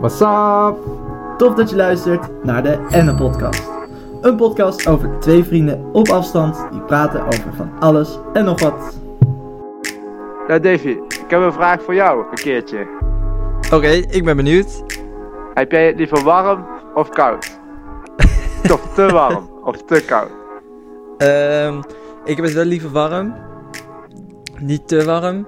What's up? Tof dat je luistert naar de Enne Podcast. Een podcast over twee vrienden op afstand die praten over van alles en nog wat. Ja, Davy, ik heb een vraag voor jou, een keertje. Oké, ik ben benieuwd. Heb jij het liever warm of koud? of te warm of te koud? Ehm, ik heb het wel liever warm. Niet te warm.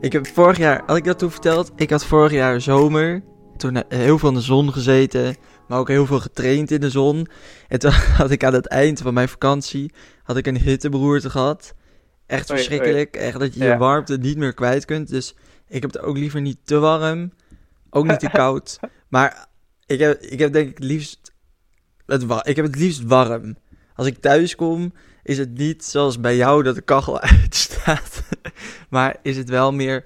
Ik heb vorig jaar, had ik dat toen verteld? Ik had vorig jaar zomer. Toen heel veel in de zon gezeten. Maar ook heel veel getraind in de zon. En toen had ik aan het eind van mijn vakantie. Had ik een hitteberoerte gehad. Echt Oei, verschrikkelijk. Echt dat je je warmte niet meer kwijt kunt. Dus ik heb het ook liever niet te warm. Ook niet te koud. Maar ik heb, ik heb denk ik het liefst. Het ik heb het liefst warm. Als ik thuis kom, is het niet zoals bij jou dat de kachel uitstaat. maar is het wel meer.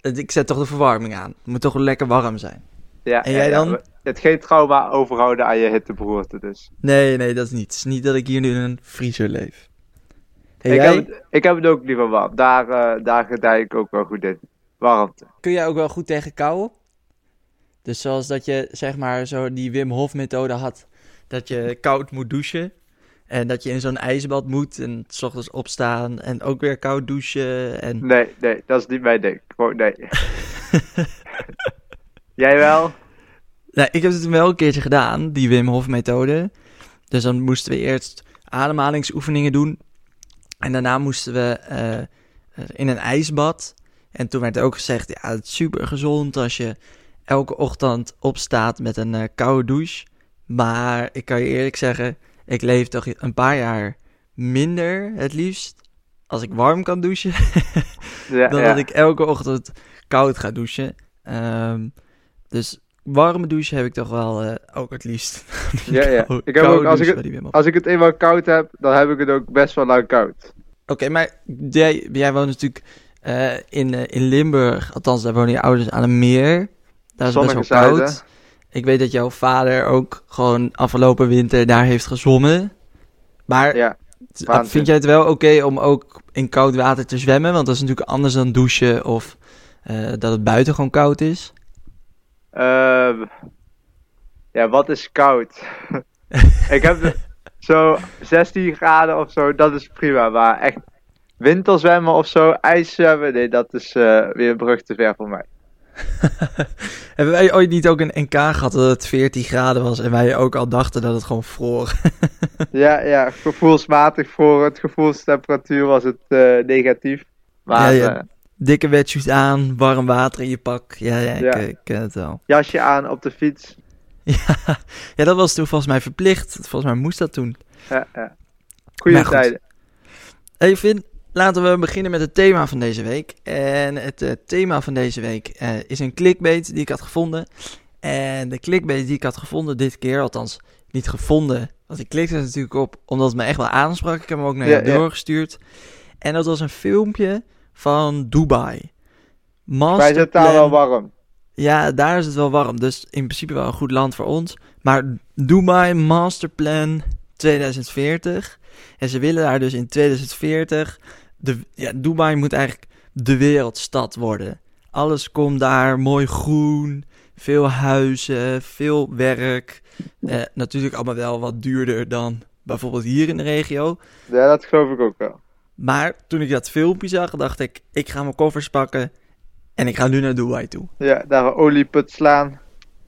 Ik zet toch de verwarming aan. Het moet toch lekker warm zijn. Ja, En jij ja, dan? hebt geen trauma overhouden aan je hitteberoerte dus. Nee, nee, dat is niet. Het is niet dat ik hier nu in een vriezer leef. Hey, ik, jij, heb het, ik heb het ook liever warm. Daar, eh daar gedij ik ook wel goed in. Warmte. kun jij ook wel goed tegen kou? Dus zoals dat je, zeg maar, zo die Wim Hof methode had. Dat je koud moet douchen. En dat je in zo'n ijsbad moet en s ochtends opstaan en ook weer koud douchen. En... Nee, nee, dat is niet mijn ding. Gewoon nee. jij wel? Nou, ik heb het wel een keertje gedaan, die Wim Hof methode. Dus dan moesten we eerst ademhalingsoefeningen doen. En daarna moesten we eh, in een ijsbad. En toen werd ook gezegd, ja, het is super gezond als je elke ochtend opstaat met een eh, koude douche. Maar ik kan je eerlijk zeggen, ik leef toch een paar jaar minder het liefst als ik warm kan douchen. Ja, dan ja. dat ik elke ochtend koud ga douchen. Ehm, dus warme douche heb ik toch wel eh, ook het liefst. Ja, ja. Ik heb ook, als ik het-. Als ik het eenmaal koud heb, dan heb ik het ook best wel lang koud. Oké, maar jij, jij woont natuurlijk eh, in, eh, in Limburg. Althans, daar wonen je ouders aan een meer. Daar is het best wel koud. Ik weet dat jouw vader ook gewoon afgelopen winter daar heeft gezwommen. Maar Ja, vind jij het wel oké om ook in koud water te zwemmen? Want dat is natuurlijk anders dan douchen of eh, dat het buiten gewoon koud is. Ehm, ja, wat is koud? ik heb zo 16 graden of zo, dat is prima. Maar echt winterzwemmen of zo, ijszwemmen, nee, dat is eh, weer een brug te ver voor mij. Hebben wij ooit niet ook een NK gehad dat het 14 graden was en wij ook al dachten dat het gewoon vroor? Ja, ja, gevoelsmatig voor het gevoelstemperatuur was het eh, negatief. Maar Ja, ja. eh, Dikke wetsuit aan, warm water in je pak. Ja, ja, ik, Ja. eh, ik ken het wel. jasje aan op de fiets. Ja, ja, dat was toen volgens mij verplicht. Volgens mij moest dat toen. Ja, ja. Goeie tijden. Hey Vin, laten we beginnen met het thema van deze week. En het eh, thema van deze week eh, is een clickbait die ik had gevonden. En de clickbait die ik had gevonden dit keer, althans niet gevonden. Want ik klikte er natuurlijk op omdat het me echt wel aansprak. Ik heb hem ook naar Ja, ja. doorgestuurd. En dat was een filmpje van Dubai. Wij zitten daar Masterplan- wel warm. Ja, daar is het wel warm. Dus in principe wel een goed land voor ons. Maar Dubai Masterplan 2040. En ze willen daar dus in 2040. De, ja, Dubai moet eigenlijk de wereldstad worden. Alles komt daar mooi groen. Veel huizen, veel werk. Eh, natuurlijk allemaal wel wat duurder dan bijvoorbeeld hier in de regio. Ja, dat geloof ik ook wel. Maar toen ik dat filmpje zag, dacht ik: ik ga mijn koffers pakken. En ik ga nu naar Dubai toe. Ja, daar een olieput slaan.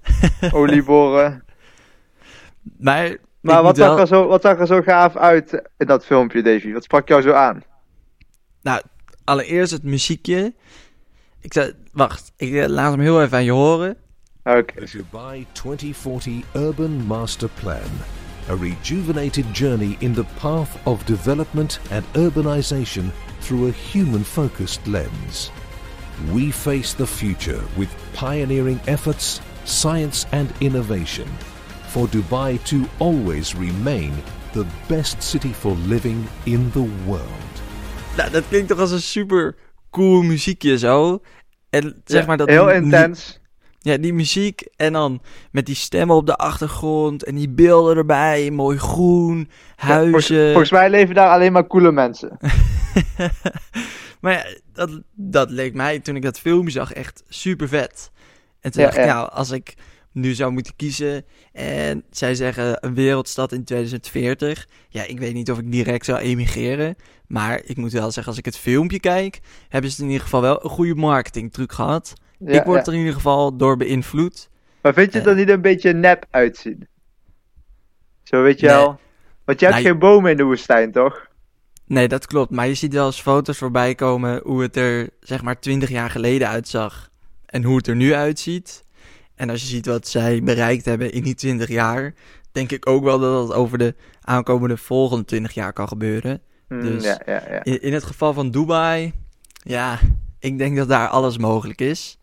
olie boren. Maar, Maar wat zag, er zo, wat zag er zo gaaf uit in dat filmpje, Davy? Wat sprak jou zo aan? Nou, allereerst het muziekje. Ik zei, wacht, ik eh, laat hem heel even aan je horen. Oké. The Dubai 2040 Urban Master Plan, a rejuvenated journey in the path of development and urbanization through a human focused lens. We face the future with pioneering efforts, science, and innovation for Dubai to always remain the best city for living in the world. Nou, dat klinkt toch als een super cool muziekje zo. En zeg Ja, maar dat... heel intens. Ja, die muziek en dan met die stemmen op de achtergrond en die beelden erbij. Mooi groen, Ja, volgens, huizen. volgens mij leven daar alleen maar coole mensen. maar ja, dat, dat leek mij toen ik dat filmpje zag echt super vet. En toen Ja, dacht ik, nou, als ik nu zou moeten kiezen. En zij zeggen een wereldstad in 2040. Ja, ik weet niet of ik direct zou emigreren. Maar ik moet wel zeggen, als ik het filmpje kijk, hebben ze in ieder geval wel een goede marketingtruc gehad. Ja, ik word ja. er in ieder geval door beïnvloed. Maar vind je het Eh. er niet een beetje nep uitzien? Zo weet je Nee. wel. Want je hebt Nou, geen bomen in de woestijn, toch? Nee, dat klopt. Maar je ziet wel eens foto's voorbij komen hoe het er, zeg maar, 20 jaar geleden uitzag. En hoe het er nu uitziet. En als je ziet wat zij bereikt hebben in die 20 jaar, denk ik ook wel dat dat over de aankomende volgende 20 jaar kan gebeuren. Hmm, Dus- ja, ja, ja. In, in het geval van Dubai, ja, ik denk dat daar alles mogelijk is.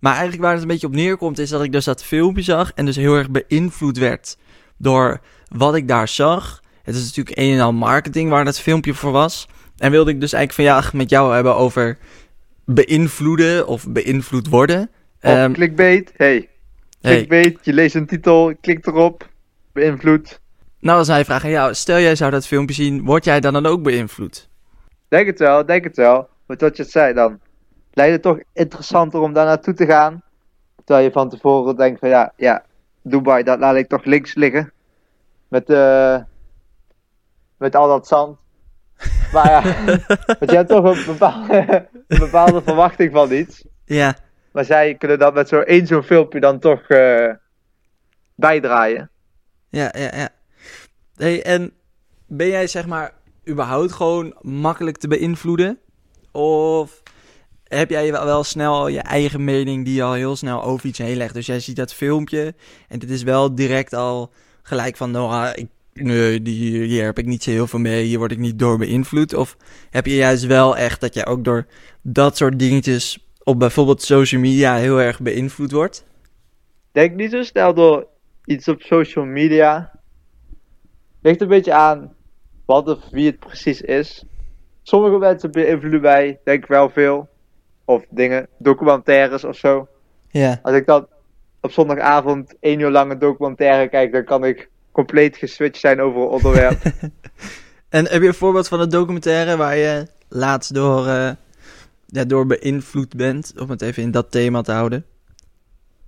Maar eigenlijk waar het een beetje op neerkomt, is dat ik dus dat filmpje zag en dus heel erg beïnvloed werd door wat ik daar zag. Het is natuurlijk een en al marketing waar dat filmpje voor was. En wilde ik dus eigenlijk vandaag met jou hebben over beïnvloeden of beïnvloed worden. Of Ehm, clickbait. Hey, hey, clickbait. Je leest een titel, klikt erop. Beïnvloed. Nou als hij vraagt aan jou, stel jij zou dat filmpje zien, word jij dan dan ook beïnvloed? Denk het wel, denk het wel. Maar wat je het zei dan. Lijkt het toch interessanter om daar naartoe te gaan. Terwijl je van tevoren denkt van ja, ja, Dubai, dat laat ik toch links liggen. Met, eh met al dat zand. Maar ja, want je hebt toch een bepaalde, een bepaalde verwachting van iets. Ja, Maar zij kunnen dat met zo één zo'n filmpje dan toch eh, bijdraaien. Ja, ja, ja. Hey, en ben jij zeg maar überhaupt gewoon makkelijk te beïnvloeden? Of heb jij wel, snel je eigen mening die je al heel snel over iets heen legt? Dus jij ziet dat filmpje en dit is wel direct al gelijk van, nou, ah, ik, nee, die, hier heb ik niet zo heel veel mee, hier word ik niet door beïnvloed. Of heb je juist wel echt dat je ook door dat soort dingetjes op bijvoorbeeld social media heel erg beïnvloed wordt? Denk niet zo snel door iets op social media. Ligt een beetje aan wat of wie het precies is. Sommige mensen beïnvloeden mij, denk ik wel veel. Of dingen, documentaires of zo. Ja. Als ik dan op zondagavond één uur lang een documentaire kijk, dan kan ik compleet geswitcht zijn over een onderwerp. En heb je een voorbeeld van een documentaire waar je laatst door, eh, ja, door beïnvloed bent? Om het even in dat thema te houden.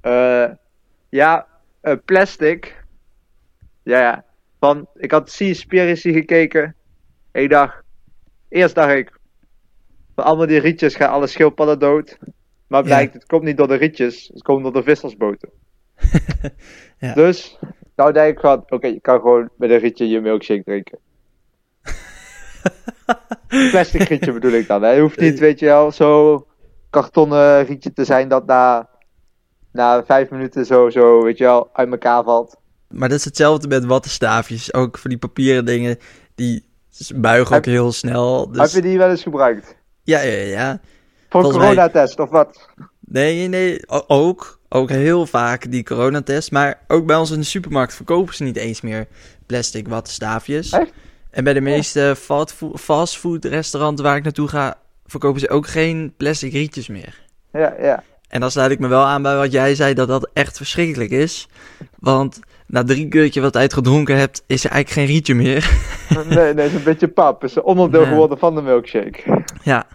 Eh, ja, eh, plastic. Ja, ja. Van, ik had Seaspiracy gekeken. Ik dacht, eerst dacht ik, van allemaal die rietjes gaan alle schildpadden dood. Maar Ja. blijkt, het komt niet door de rietjes, het komt door de vissersboten. Ja. Dus, nou denk ik van, oké, je kan gewoon met een rietje je milkshake drinken. Plastic rietje bedoel ik dan, hè. Je hoeft niet, weet je wel, zo kartonnen rietje te zijn dat na, na vijf minuten zo, zo, weet je wel, uit elkaar valt. Maar dat is hetzelfde met wattenstaafjes. Ook voor die papieren dingen, die buigen ook Heb- heel snel. Dus... Heb je die wel eens gebruikt? Ja, ja, ja. Voor een mij- coronatest of wat? Nee, nee, ook. Ook heel vaak die coronatest. Maar ook bij ons in de supermarkt verkopen ze niet eens meer plastic wattenstaafjes. Echt? En bij de meeste fastfood, fastfood restauranten waar ik naartoe ga, verkopen ze ook geen plastic rietjes meer. Ja, ja. En dan sluit ik me wel aan bij wat jij zei, dat dat echt verschrikkelijk is. Want na drie keertje wat uit gedronken hebt, is er eigenlijk geen rietje meer. Nee, nee, het is een beetje pap. Het is een onderdeel Ja. geworden van de milkshake. ja.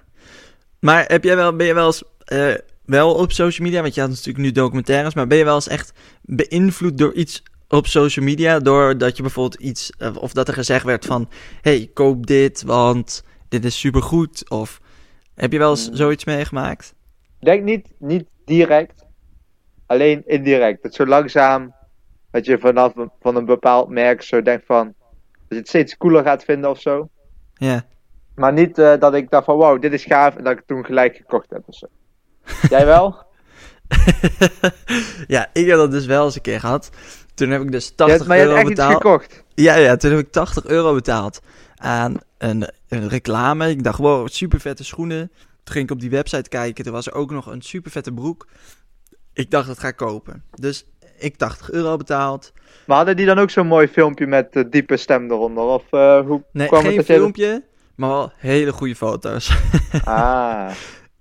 Maar heb jij wel, ben je wel eens eh, wel op social media, want je had natuurlijk nu documentaires, maar ben je wel eens echt beïnvloed door iets op social media, doordat je bijvoorbeeld iets, eh, of dat er gezegd werd van, hey, koop dit, want dit is supergoed, of heb je wel eens Hmm. zoiets meegemaakt? Denk niet, niet direct, alleen indirect. Dat zo langzaam, dat je vanaf een, van een bepaald merk zo denkt van, dat je het steeds cooler gaat vinden of zo. Ja. Maar niet eh, dat ik dacht van, wow, dit is gaaf, en dat ik het toen gelijk gekocht heb of zo. Jij wel? ja, ik heb dat dus wel eens een keer gehad. Toen heb ik dus Je 80 hebt, maar je hebt euro betaald. gekocht. Ja, ja, toen heb ik 80 euro betaald aan een, een reclame. Ik dacht, wow, super vette schoenen. Toen ging ik op die website kijken. Toen was er ook nog een super vette broek. Ik dacht, dat ga ik kopen. Dus ik 80 euro betaald. Maar hadden die dan ook zo'n mooi filmpje met de diepe stem eronder? Of eh, hoe Nee, kwam geen het dat filmpje, maar wel hele goede foto's. Ah,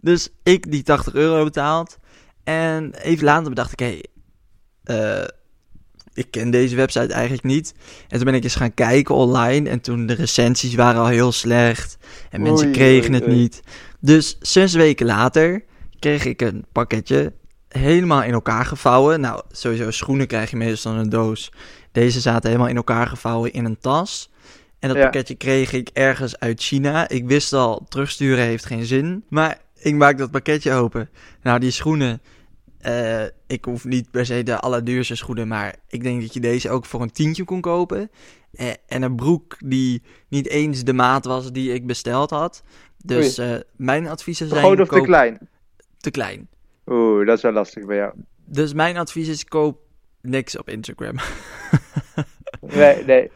Dus ik die 80 euro betaald. En even later bedacht ik, hé, eh, ik ken deze website eigenlijk niet. En toen ben ik eens gaan kijken online. En toen de recensies waren al heel slecht. En mensen Oei, kregen oei, het oei. niet. Dus zes weken later kreeg ik een pakketje helemaal in elkaar gevouwen. Nou, sowieso schoenen krijg je meestal in een doos. Deze zaten helemaal in elkaar gevouwen in een tas. En dat Ja. pakketje kreeg ik ergens uit China. Ik wist al, terugsturen heeft geen zin. Maar ik maak dat pakketje open. Nou, die schoenen. eh, ik hoef niet per se de allerduurste schoenen. Maar ik denk dat je deze ook voor een tientje kon kopen. Eh, en een broek die niet eens de maat was die ik besteld had. Dus eh, mijn adviezen Te zijn... groot of te klein? Te klein. Oeh, dat is wel lastig bij jou. Dus mijn advies is koop niks op Instagram. Nee, nee.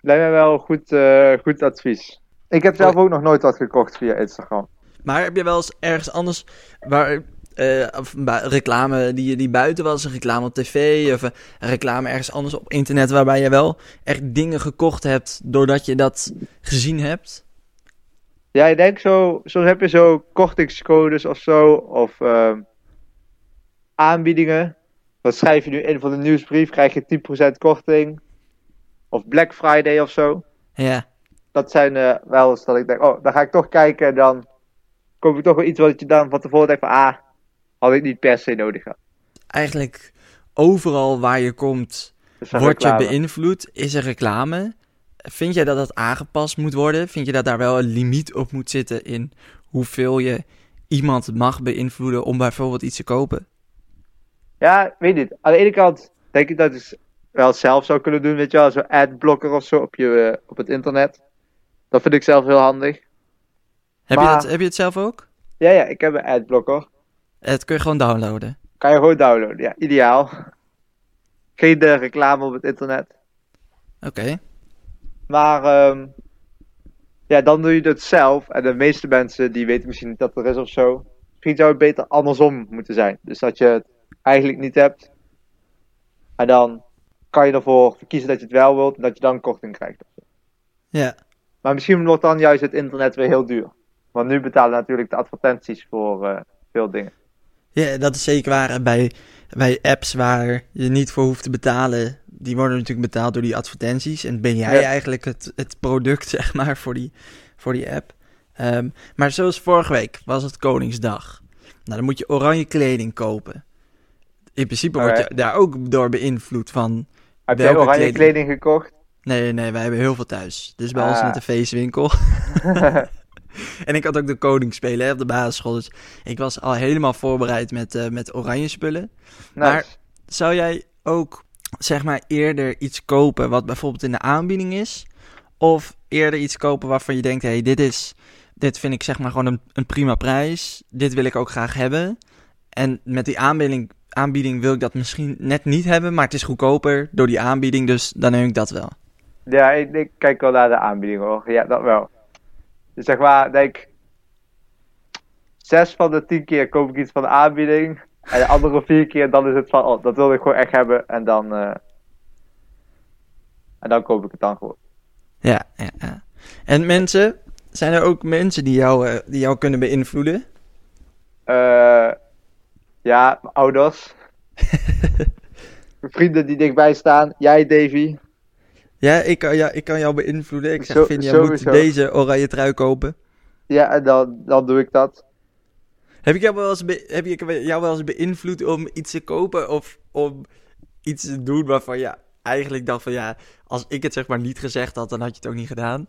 Lijkt mij wel goed, eh, goed advies. Ik heb zelf ook nog nooit wat gekocht via Instagram. Maar heb je wel eens ergens anders waar eh, of reclame die, die buiten was, een reclame op tv of een reclame ergens anders op internet waarbij je wel echt dingen gekocht hebt doordat je dat gezien hebt? Ja, ik denk zo, soms heb je zo kortingscodes of zo, of ehm, aanbiedingen. Dan schrijf je nu in voor de nieuwsbrief, krijg je 10% korting. Of Black Friday of zo. Ja, Dat zijn eh, wel eens dat ik denk, oh, dan ga ik toch kijken en dan koop ik toch wel iets wat je dan van tevoren denkt van, ah, had ik niet per se nodig gehad. eigenlijk overal waar je komt word je beïnvloed, is er reclame. Vind jij dat dat aangepast moet worden? Vind je dat daar wel een limiet op moet zitten in hoeveel je iemand mag beïnvloeden om bijvoorbeeld iets te kopen? Ja, weet niet. Aan de ene kant denk ik dat je het wel zelf zou kunnen doen, weet je wel, zo'n adblocker of zo op, je, eh, op het internet. Dat vind ik zelf heel handig. Heb, je dat, heb je het zelf ook? Ja, ja, ik heb een adblocker. Het kun je gewoon downloaden. Kan je gewoon downloaden, ja, ideaal. Geen eh, reclame op het internet. Oké. Maar ehm, ja, dan doe je het zelf. En de meeste mensen die weten misschien niet dat er is of zo. Misschien zou het beter andersom moeten zijn. Dus dat je het eigenlijk niet hebt. En dan kan je ervoor kiezen dat je het wel wilt en dat je dan korting krijgt. Ja. Maar misschien wordt dan juist het internet weer heel duur. Want nu betalen natuurlijk de advertenties voor eh, veel dingen. ja, dat is zeker waar. En Bij, bij apps waar je niet voor hoeft te betalen, die worden natuurlijk betaald door die advertenties. En ben jij Ja. eigenlijk het, het product, zeg maar, voor die, voor die app. Ehm, maar zoals vorige week was het Koningsdag. Nou, dan moet je oranje kleding kopen. In principe word je daar ook door beïnvloed van... Heb jij oranje kleding? kleding gekocht? Nee, nee, wij hebben heel veel thuis. Dus bij ons Ah. net een feestwinkel. En ik had ook de koning spelen hè, op de basisschool. Dus ik was al helemaal voorbereid met, eh, met oranje spullen. Maar-. Zou jij ook, zeg maar, eerder iets kopen wat bijvoorbeeld in de aanbieding is? Of eerder iets kopen waarvan je denkt, hé, hey, dit is... Dit vind ik zeg maar gewoon een, een prima prijs. Dit wil ik ook graag hebben. En met die aanbieding, aanbieding wil ik dat misschien net niet hebben, maar het is goedkoper door die aanbieding, dus dan neem ik dat wel. Ja, ik, ik kijk wel naar de aanbieding hoor. Ja, dat wel. Dus zeg maar, denk. Zes van de tien keer koop ik iets van de aanbieding. En de andere vier keer dan is het van, oh, dat wil ik gewoon echt hebben. En dan. eh, en dan koop ik het dan gewoon. Ja, ja, ja. En mensen, zijn er ook mensen die jou, eh, die jou kunnen beïnvloeden? Eh, ja, mijn ouders. Vrienden die dichtbij staan. Jij, Davy. Ja, ik kan, ja, ik kan jou beïnvloeden. Ik zeg, Zo- Vin, jij moet deze oranje trui kopen. Ja, en dan, dan doe ik dat. Heb ik jou wel eens, be- heb ik jou wel eens beïnvloed om iets te kopen of om iets te doen waarvan je eigenlijk dacht van ja, als ik het zeg maar niet gezegd had, dan had je het ook niet gedaan?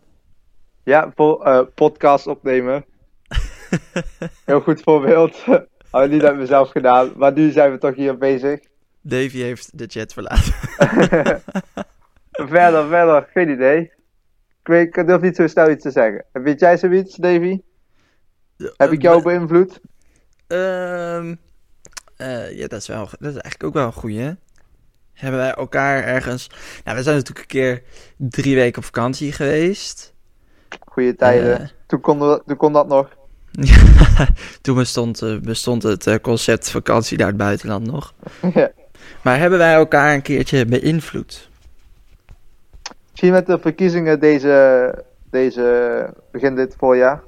Ja, voor eh, podcast opnemen. Heel goed voorbeeld. Had niet uit mezelf gedaan. Maar nu zijn we toch hier bezig. Davy heeft de chat verlaten. verder, verder, geen idee. Ik, weet, ik durf niet zo snel iets te zeggen. Weet jij zoiets, Davy? Heb ik jou beïnvloed? Ehm, eh, ja, dat is, wel, dat is eigenlijk ook wel een goeie. hè? Hebben wij elkaar ergens... Nou, we zijn natuurlijk een keer drie weken op vakantie geweest. Goeie tijden. Eh, Toen, kon, we- toen kon dat nog. Ja, toen bestond, eh, bestond het eh, concept vakantie naar het buitenland nog. Ja. Maar hebben wij elkaar een keertje beïnvloed? Misschien met de verkiezingen deze, deze begin dit voorjaar.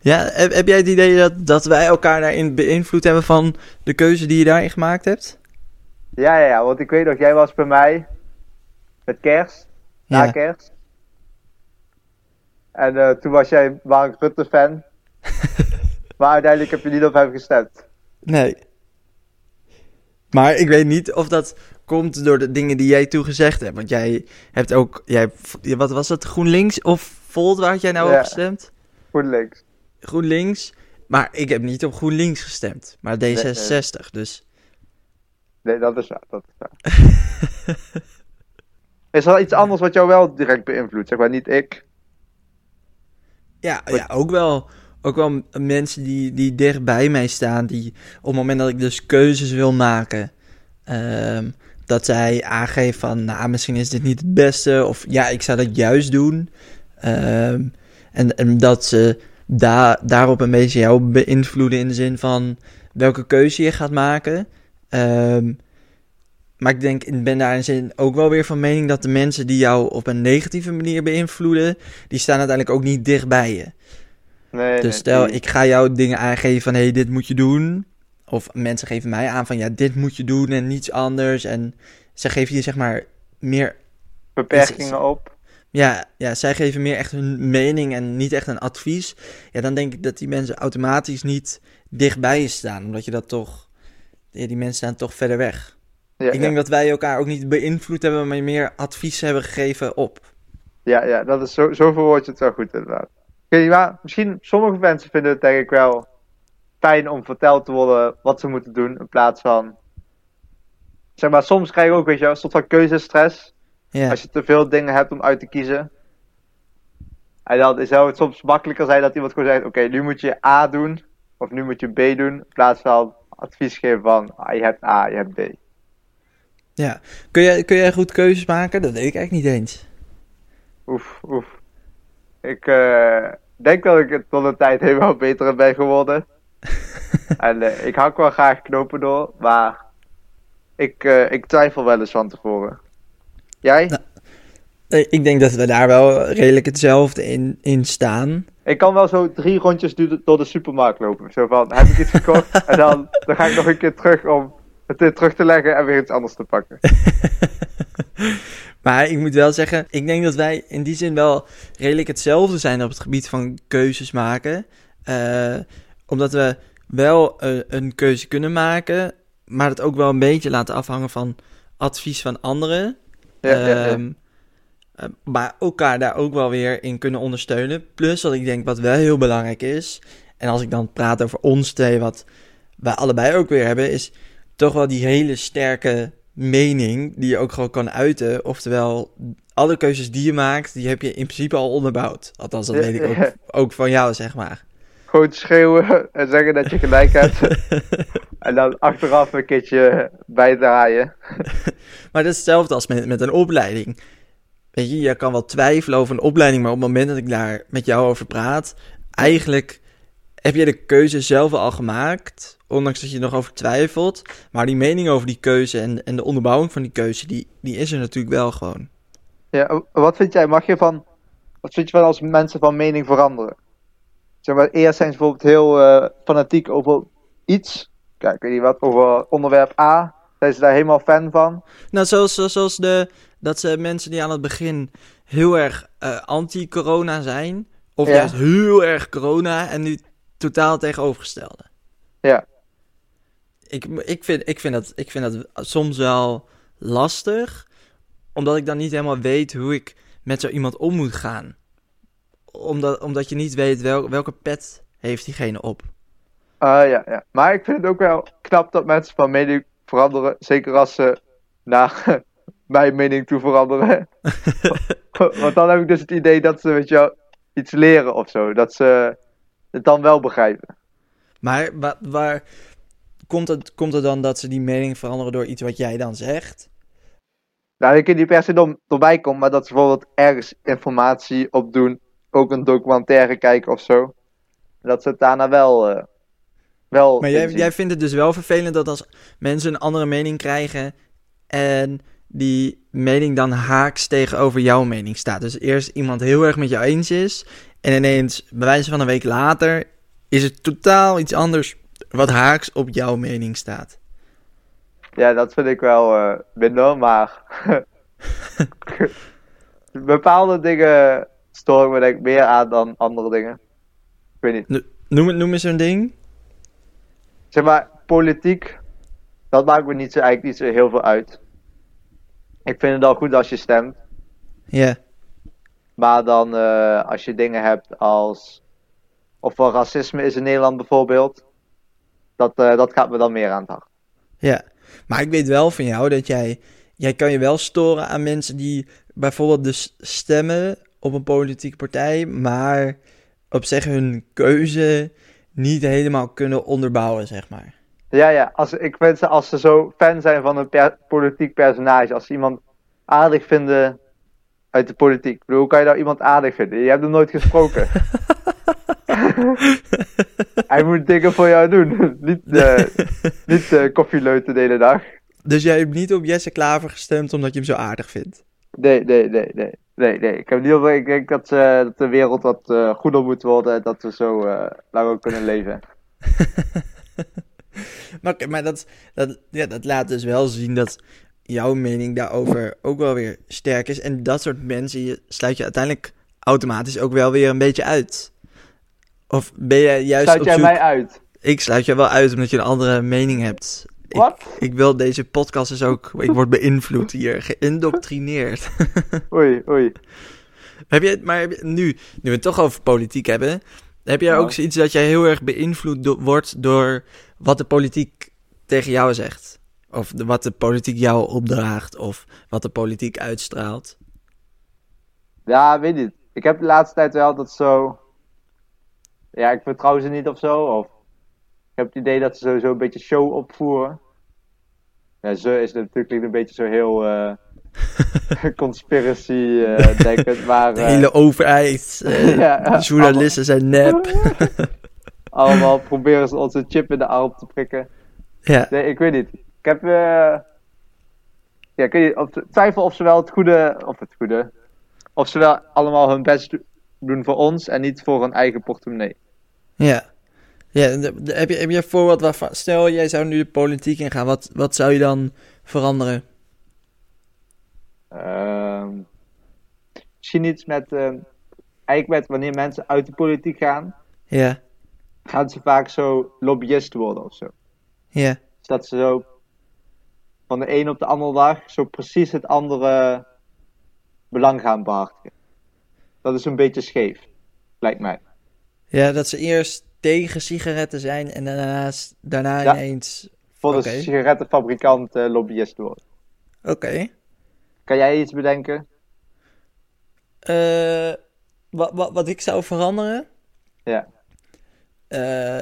Ja, heb, heb jij het idee dat, dat wij elkaar daarin beïnvloed hebben van de keuze die je daarin gemaakt hebt? Ja, ja, ja, want ik weet nog, jij was bij mij met kerst, na Ja. kerst. En eh, toen was jij Mark Rutte fan. maar uiteindelijk heb je niet op hem gestemd. Nee. Maar ik weet niet of dat komt door de dingen die jij toegezegd hebt. Want jij hebt ook, jij, wat was dat, GroenLinks of Volt, waar had jij nou Ja. op gestemd? GroenLinks. GroenLinks. Maar ik heb niet op GroenLinks gestemd, maar D66. Dus Nee, dat is waar. Dat is, waar. is er iets anders wat jou wel direct beïnvloedt? Zeg maar niet ik. Ja, ja ook wel. Ook wel mensen die, die dicht bij mij staan, die op het moment dat ik dus keuzes wil maken, ehm, dat zij aangeven van, nou, misschien is dit niet het beste, of ja, ik zou dat juist doen. Ehm, en, en dat ze da daarop een beetje jou beïnvloeden in de zin van welke keuze je gaat maken. Ehm, maar ik denk, ik ben daar in zin ook wel weer van mening dat de mensen die jou op een negatieve manier beïnvloeden, die staan uiteindelijk ook niet dicht bij je. Nee, Dus stel, ik ga jou dingen aangeven van, hé, hey, dit moet je doen. Of mensen geven mij aan van, ja, dit moet je doen en niets anders. En ze geven je, zeg maar, meer... beperkingen op. Ja, ja, zij geven meer echt hun mening en niet echt een advies. Ja, dan denk ik dat die mensen automatisch niet dicht bij je staan. Omdat je dat toch... Ja, die mensen staan toch verder weg. Ja, ik denk dat wij elkaar ook niet beïnvloed hebben, maar meer advies hebben gegeven op. ja, ja, dat is zo, zo verwoord je het wel goed inderdaad. Maar misschien sommige mensen vinden het denk ik wel fijn om verteld te worden wat ze moeten doen in plaats van. Zeg maar, soms krijg je ook, weet je, wel, een soort van keuzestress. Ja, Als je te veel dingen hebt om uit te kiezen. En dan zou het soms makkelijker zijn dat iemand gewoon zegt: Oké, nu moet je A doen. Of nu moet je B doen. In plaats van advies geven van: ah, Je hebt A, je hebt B. ja. Kun, jij, kun jij goed keuzes maken? Dat weet ik eigenlijk niet eens. Oef, oef. Ik eh, denk dat ik het tot de tijd helemaal beter ben geworden. en eh, ik hak wel graag knopen door. Maar ik, eh, ik twijfel wel eens van tevoren. Jij? Nou. Ik denk dat we daar wel redelijk hetzelfde in, in staan. Ik kan wel zo drie rondjes door de supermarkt lopen. Zo van, heb ik iets gekocht? en dan, dan ga ik nog een keer terug om het weer terug te leggen en weer iets anders te pakken. Maar ik moet wel zeggen, ik denk dat wij in die zin wel redelijk hetzelfde zijn op het gebied van keuzes maken. Eh, omdat we wel eh, een keuze kunnen maken, maar het ook wel een beetje laten afhangen van advies van anderen. Ja, ja, ja. Ehm, eh, maar elkaar daar ook wel weer in kunnen ondersteunen. Plus wat ik denk wat wel heel belangrijk is. En als ik dan praat over ons twee, wat wij allebei ook weer hebben, is toch wel die hele sterke mening die je ook gewoon kan uiten. Oftewel, alle keuzes die je maakt, die heb je in principe al onderbouwd. Althans, dat weet ik ook, ook van jou, zeg maar. Gewoon schreeuwen en zeggen dat je gelijk hebt. en dan achteraf een keertje bijdraaien. Maar dat is hetzelfde als met, met een opleiding. Weet je, je kan wel twijfelen over een opleiding, maar op het moment dat ik daar met jou over praat, eigenlijk heb je de keuze zelf al gemaakt, ondanks dat je er nog over twijfelt. Maar die mening over die keuze en, en de onderbouwing van die keuze, die, die is er natuurlijk wel gewoon. Ja, wat vind jij? Mag je van. Wat vind je van als mensen van mening veranderen? Zeg maar, eerst zijn ze bijvoorbeeld heel eh, fanatiek over iets. Kijk, ik weet niet wat, over onderwerp A. Zijn ze daar helemaal fan van? Nou, zoals, zoals de, dat ze mensen die aan het begin heel erg eh, anti-corona zijn, of Ja. juist heel erg corona en nu totaal tegenovergestelde. Ja. Ik, ik, vind, ik, vind dat, ik vind dat soms wel lastig, omdat ik dan niet helemaal weet hoe ik met zo iemand om moet gaan. Omdat, omdat je niet weet wel, welke pet heeft diegene op. Ah ja, ja. Maar ik vind het ook wel knap dat mensen van mening veranderen. Zeker als ze naar mijn mening toe veranderen. Want dan heb ik dus het idee dat ze weet je, wel, iets leren of zo. Dat ze het dan wel begrijpen. Maar waar, waar komt, het, komt het dan dat ze die mening veranderen door iets wat jij dan zegt? Nou, ik kan niet per se door, doorbij komen, maar dat ze bijvoorbeeld ergens informatie opdoen. Ook een documentaire kijken of zo. Dat ze het daarna wel. eh wel Maar jij, jij vindt het dus wel vervelend dat als mensen een andere mening krijgen en die mening dan haaks tegenover jouw mening staat. Dus eerst iemand heel erg met jou eens is en ineens, bij wijze van een week later, is het totaal iets anders wat haaks op jouw mening staat. Ja, dat vind ik wel eh, minder, maar. Bepaalde dingen storen me denk ik meer aan dan andere dingen. Ik weet niet. Noem, het- noem eens een ding. Zeg maar, politiek. dat maakt me niet zo, eigenlijk niet zo heel veel uit. Ik vind het al goed als je stemt. Ja. Maar dan eh, als je dingen hebt als. Of er racisme is in Nederland bijvoorbeeld. Dat, eh, dat gaat me dan meer aan het hart. Ja, maar ik weet wel van jou dat jij... Jij kan je wel storen aan mensen die bijvoorbeeld dus stemmen op een politieke partij, maar op zich hun keuze niet helemaal kunnen onderbouwen, zeg maar. Ja, ja. Als, ik vind ze, als ze zo fan zijn van een per- politiek personage. Als ze iemand aardig vinden uit de politiek. Ik bedoel, hoe kan je nou iemand aardig vinden? Je hebt hem nooit gesproken. Hij moet dingen voor jou doen. niet eh niet koffieleuten de hele dag. Dus jij hebt niet op Jesse Klaver gestemd omdat je hem zo aardig vindt? Nee, nee, nee, nee. Nee, nee. Ik, heb niet op, ik denk dat, eh, dat de wereld wat goeder moet worden. En dat we zo langer kunnen leven. Maar, oké, maar dat, dat, ja, dat laat dus wel zien dat jouw mening daarover ook wel weer sterk is. En dat soort mensen je, sluit je uiteindelijk automatisch ook wel weer een beetje uit. Of ben jij juist Sluit jij zoek... mij uit? Ik sluit je wel uit omdat je een andere mening hebt. Wat? ik wil deze podcast is ook... Ik word beïnvloed hier, geïndoctrineerd. Oei, oei. heb je, maar nu, nu we het toch over politiek hebben... Heb jij Ja. ook zoiets dat jij heel erg beïnvloed do- wordt door wat de politiek tegen jou zegt? Of de, wat de politiek jou opdraagt? Of wat de politiek uitstraalt? Ja, weet niet. Ik heb de laatste tijd wel dat zo. Ja, ik vertrouw ze niet of zo. Of ik heb het idee dat ze sowieso een beetje show opvoeren. Ja, ze is natuurlijk een beetje zo heel eh conspiracy eh, denkend, maar De eh, hele overheid, ja, ja, journalisten zijn nep. allemaal proberen ze onze chip in de arm te prikken. ja, Nee, ik weet niet. Ik heb. eh ja, weet niet, of, twijfel of ze wel het goede. Of het goede. Of ze wel allemaal hun best do- doen voor ons en niet voor hun eigen portemonnee. ja. ja heb, je, heb je een voorbeeld waarvan... Stel, jij zou nu de politiek ingaan. Wat, wat zou je dan veranderen? Ehm, misschien iets met. ehm, eigenlijk met wanneer mensen uit de politiek gaan, Ja, gaan ze vaak zo lobbyist worden of zo. ja. Dus dat ze zo van de een op de andere dag zo precies het andere belang gaan behartigen. Dat is een beetje scheef, lijkt mij. Ja, dat ze eerst tegen sigaretten zijn en daarnaast, daarna Ja. ineens... Voor de Oké. sigarettenfabrikant eh, lobbyist worden. Oké. Kan jij iets bedenken? Eh, wat, wat, wat ik zou veranderen? Ja. Eh,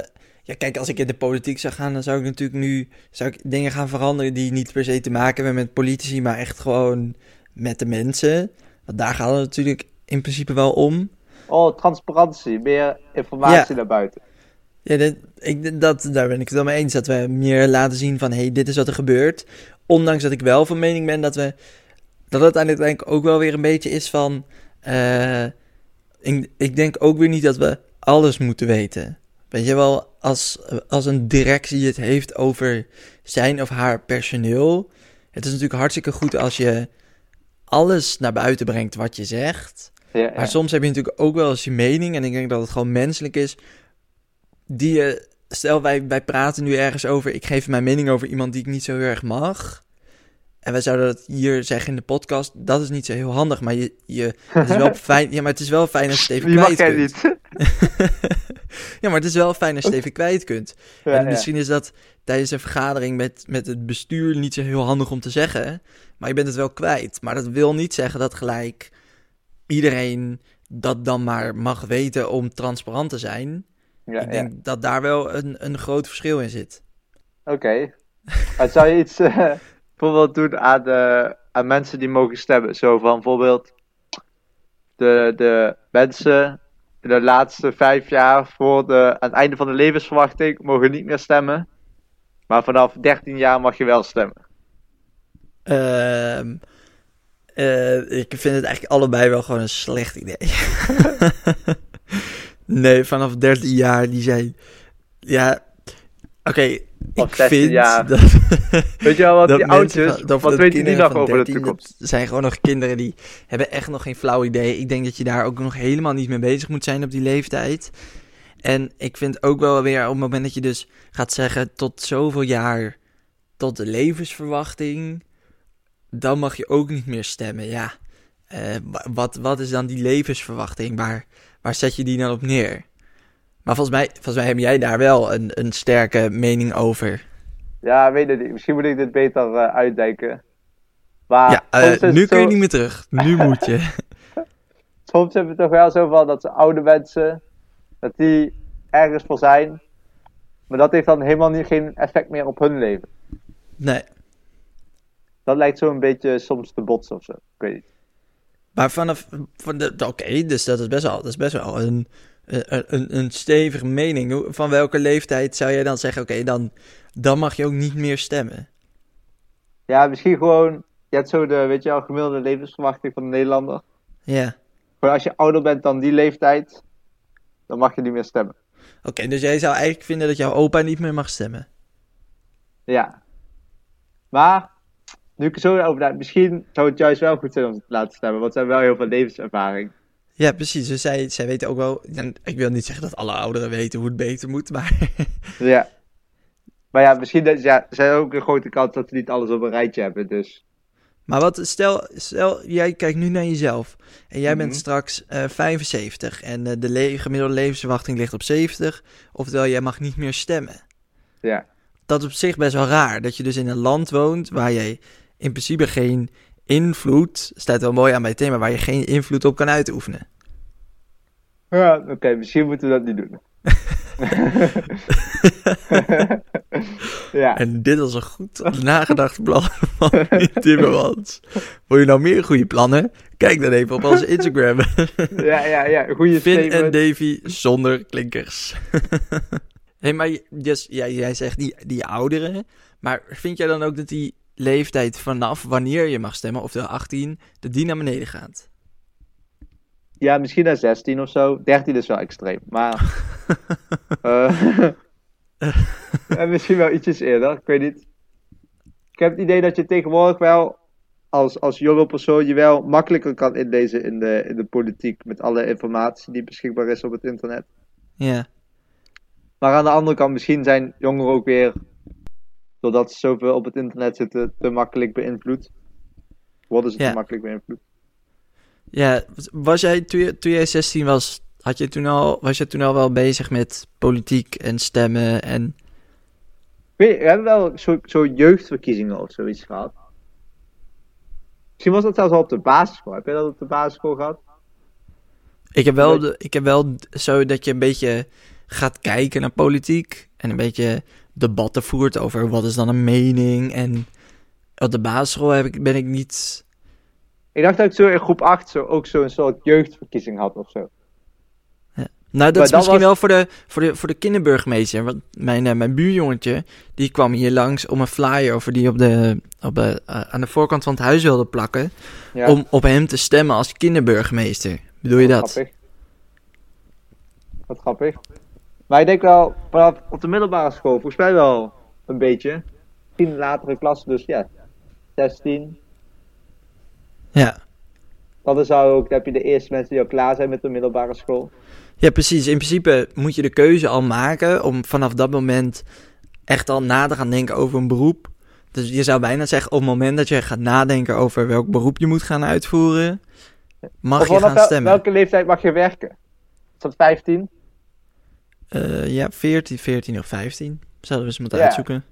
ja, kijk, als ik in de politiek zou gaan, dan zou ik natuurlijk nu zou ik dingen gaan veranderen die niet per se te maken hebben met politici, maar echt gewoon met de mensen. Want daar gaat het natuurlijk in principe wel om. Oh, transparantie, meer informatie naar buiten. Ja, dat, ik, dat, daar ben ik het wel mee eens. Dat we meer laten zien van, hey, dit is wat er gebeurt. Ondanks dat ik wel van mening ben dat we... Dat het uiteindelijk ook wel weer een beetje is van... eh, ik, ik denk ook weer niet dat we alles moeten weten. Weet je wel, als, als een directie het heeft over zijn of haar personeel... Het is natuurlijk hartstikke goed als je alles naar buiten brengt wat je zegt... Ja, ja. Maar soms heb je natuurlijk ook wel eens je mening. En ik denk dat het gewoon menselijk is. Die je. Stel, wij, wij praten nu ergens over. Ik geef mijn mening over iemand die ik niet zo heel erg mag. En wij zouden dat hier zeggen in de podcast. Dat is niet zo heel handig. Maar je, je, het is wel fijn. Ja, maar het is wel fijn als je het even mag kwijt jij kunt. niet. Ja, maar het is wel fijn als je het even kwijt kunt. Ja, en ja. misschien is dat tijdens een vergadering met, met het bestuur niet zo heel handig om te zeggen. Maar je bent het wel kwijt. Maar dat wil niet zeggen dat gelijk iedereen dat dan maar mag weten om transparant te zijn. Ja, ik denk dat daar wel een, een groot verschil in zit. Oké. Maar zou je iets eh, bijvoorbeeld doen aan, de, aan mensen die mogen stemmen? Zo van bijvoorbeeld de, de mensen in de laatste vijf jaar voor de, aan het einde van de levensverwachting mogen niet meer stemmen. Maar vanaf 13 jaar mag je wel stemmen. Ehm, eh, ik vind het eigenlijk allebei wel gewoon een slecht idee. nee, vanaf 13 jaar die zijn. Ja, oké. Ik 16 vind dat. Weet je wel wat die oudjes, van- wat weten die nog over de 13, toekomst? Het zijn gewoon nog kinderen die hebben echt nog geen flauw idee. Ik denk dat je daar ook nog helemaal niet mee bezig moet zijn op die leeftijd. En ik vind ook wel weer op het moment dat je dus gaat zeggen tot zoveel jaar tot de levensverwachting, dan mag je ook niet meer stemmen. Ja, eh, wa- wat, wat is dan die levensverwachting? Waar, waar zet je die dan op neer? Maar volgens mij, volgens mij heb jij daar wel een, een sterke mening over. Ja, weet het niet. Misschien moet ik dit beter eh, uitdenken. Maar ja, eh, nu kun je niet meer terug. Nu moet je. soms hebben we toch wel zo van dat ze oude mensen, dat die ergens voor zijn. Maar dat heeft dan helemaal niet, geen effect meer op hun leven. Nee. Dat lijkt zo een beetje soms te botsen of zo. Ik weet niet. Maar vanaf. Van de, Oké, dus dat is best wel, dat is best wel een, een, een, een stevige mening. Van welke leeftijd zou jij dan zeggen: oké, dan, dan mag je ook niet meer stemmen? Ja, misschien gewoon, je hebt zo de, weet je wel, gemiddelde levensverwachting van de Nederlander. Ja. Gewoon als je ouder bent dan die leeftijd, dan mag je niet meer stemmen. Oké, dus jij zou eigenlijk vinden dat jouw opa niet meer mag stemmen? Ja. Maar, nu ik er zo over nadenk, misschien zou het juist wel goed zijn om te laten stemmen, want ze hebben wel heel veel levenservaring. Ja, precies. Dus zij, zij weten ook wel. Ik wil niet zeggen dat alle ouderen weten hoe het beter moet, maar. Ja. Maar ja, misschien dat, ja, zijn ook een grote kans dat ze niet alles op een rijtje hebben, dus. Maar wat, stel, stel, jij kijkt nu naar jezelf. En jij bent Mhm. straks eh 75. En eh, de le- gemiddelde levensverwachting ligt op 70. Oftewel, jij mag niet meer stemmen. Ja. Dat is op zich best wel raar. Dat je dus in een land woont waar jij in principe geen invloed. Staat wel mooi aan bij het thema. Waar je geen invloed op kan uitoefenen. Ja, oké, misschien moeten we dat niet doen. ja. En dit was een goed nagedacht plan van Timmermans. Wil je nou meer goede plannen? Kijk dan even op onze Instagram. ja, ja, ja, goede Finn en. Davy zonder klinkers. hey, maar dus, ja, jij zegt die, die ouderen. Maar vind jij dan ook dat die leeftijd vanaf wanneer je mag stemmen, oftewel 18, dat die naar beneden gaat? Ja, misschien naar 16 of zo. 13 is wel extreem, maar... en misschien wel ietsjes eerder, ik weet niet. Ik heb het idee dat je tegenwoordig wel, als, als jonge persoon, je wel makkelijker kan inlezen in de, in de politiek. Met alle informatie die beschikbaar is op het internet. Ja, Maar aan de andere kant, misschien zijn jongeren ook weer, doordat ze zoveel op het internet zitten, te makkelijk beïnvloed. Worden ze Ja. te makkelijk beïnvloed? ja was jij, toen, je, toen jij 16 was, had je toen al, was je toen al wel bezig met politiek en stemmen en... Weet je, we hebben wel zo, zo jeugdverkiezingen of zoiets gehad. Misschien was dat zelfs al op de basisschool. Heb jij dat op de basisschool gehad? Ik heb wel, de, ik heb wel zo dat je een beetje gaat kijken naar politiek. En een beetje debatten voert over wat is dan een mening. En op de basisschool heb ik, ben ik niet... Ik dacht dat ik zo in groep 8 zo, ook zo'n soort jeugdverkiezing had of zo. Nou, dat Maar is dat misschien was- wel voor de, voor, de, voor de kinderburgemeester. Want mijn, eh, mijn buurjongetje, die kwam hier langs om een flyer over die op de, op de, eh, aan de voorkant van het huis wilde plakken. Ja, Om op hem te stemmen als kinderburgemeester. Bedoel je dat? Grappig. Wat grappig. Maar ik denk wel, vanaf op de middelbare school, volgens mij wel een beetje. Misschien latere klas, dus ja, 16. Ja. Dan zou ook, dan heb je de eerste mensen die al klaar zijn met de middelbare school. Ja, precies. In principe moet je de keuze al maken om vanaf dat moment echt al na te gaan denken over een beroep. Dus je zou bijna zeggen, op het moment dat je gaat nadenken over welk beroep je moet gaan uitvoeren, mag of je gaan wel- stemmen. welke leeftijd mag je werken? Is dat 15? Eh, ja, 14, 14 of 15. Zouden we eens moeten Ja. uitzoeken.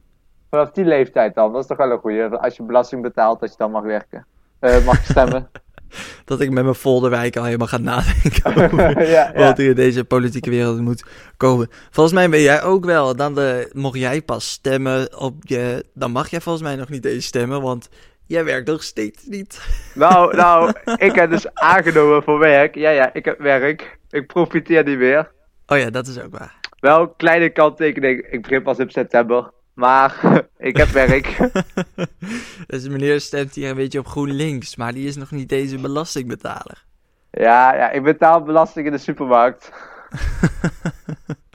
Vanaf die leeftijd dan, dat is toch wel een goeie. Als je belasting betaalt, dat je dan mag werken. Eh, mag stemmen. Dat ik met mijn folderwijk al helemaal ga nadenken over ja, ja. wat er in deze politieke wereld moet komen. Volgens mij ben jij ook wel, dan de, mocht jij pas stemmen op je, dan mag jij volgens mij nog niet eens stemmen, want jij werkt nog steeds niet. Nou, nou, ik heb dus aangenomen voor werk. Ja, ja, ik heb werk. Ik profiteer niet meer. Oh ja, dat is ook waar. Wel een kleine kanttekening. Ik begin pas in september. Maar ik heb werk. dus meneer stemt hier een beetje op GroenLinks, maar die is nog niet deze belastingbetaler. Ja, ja, ik betaal belasting in de supermarkt.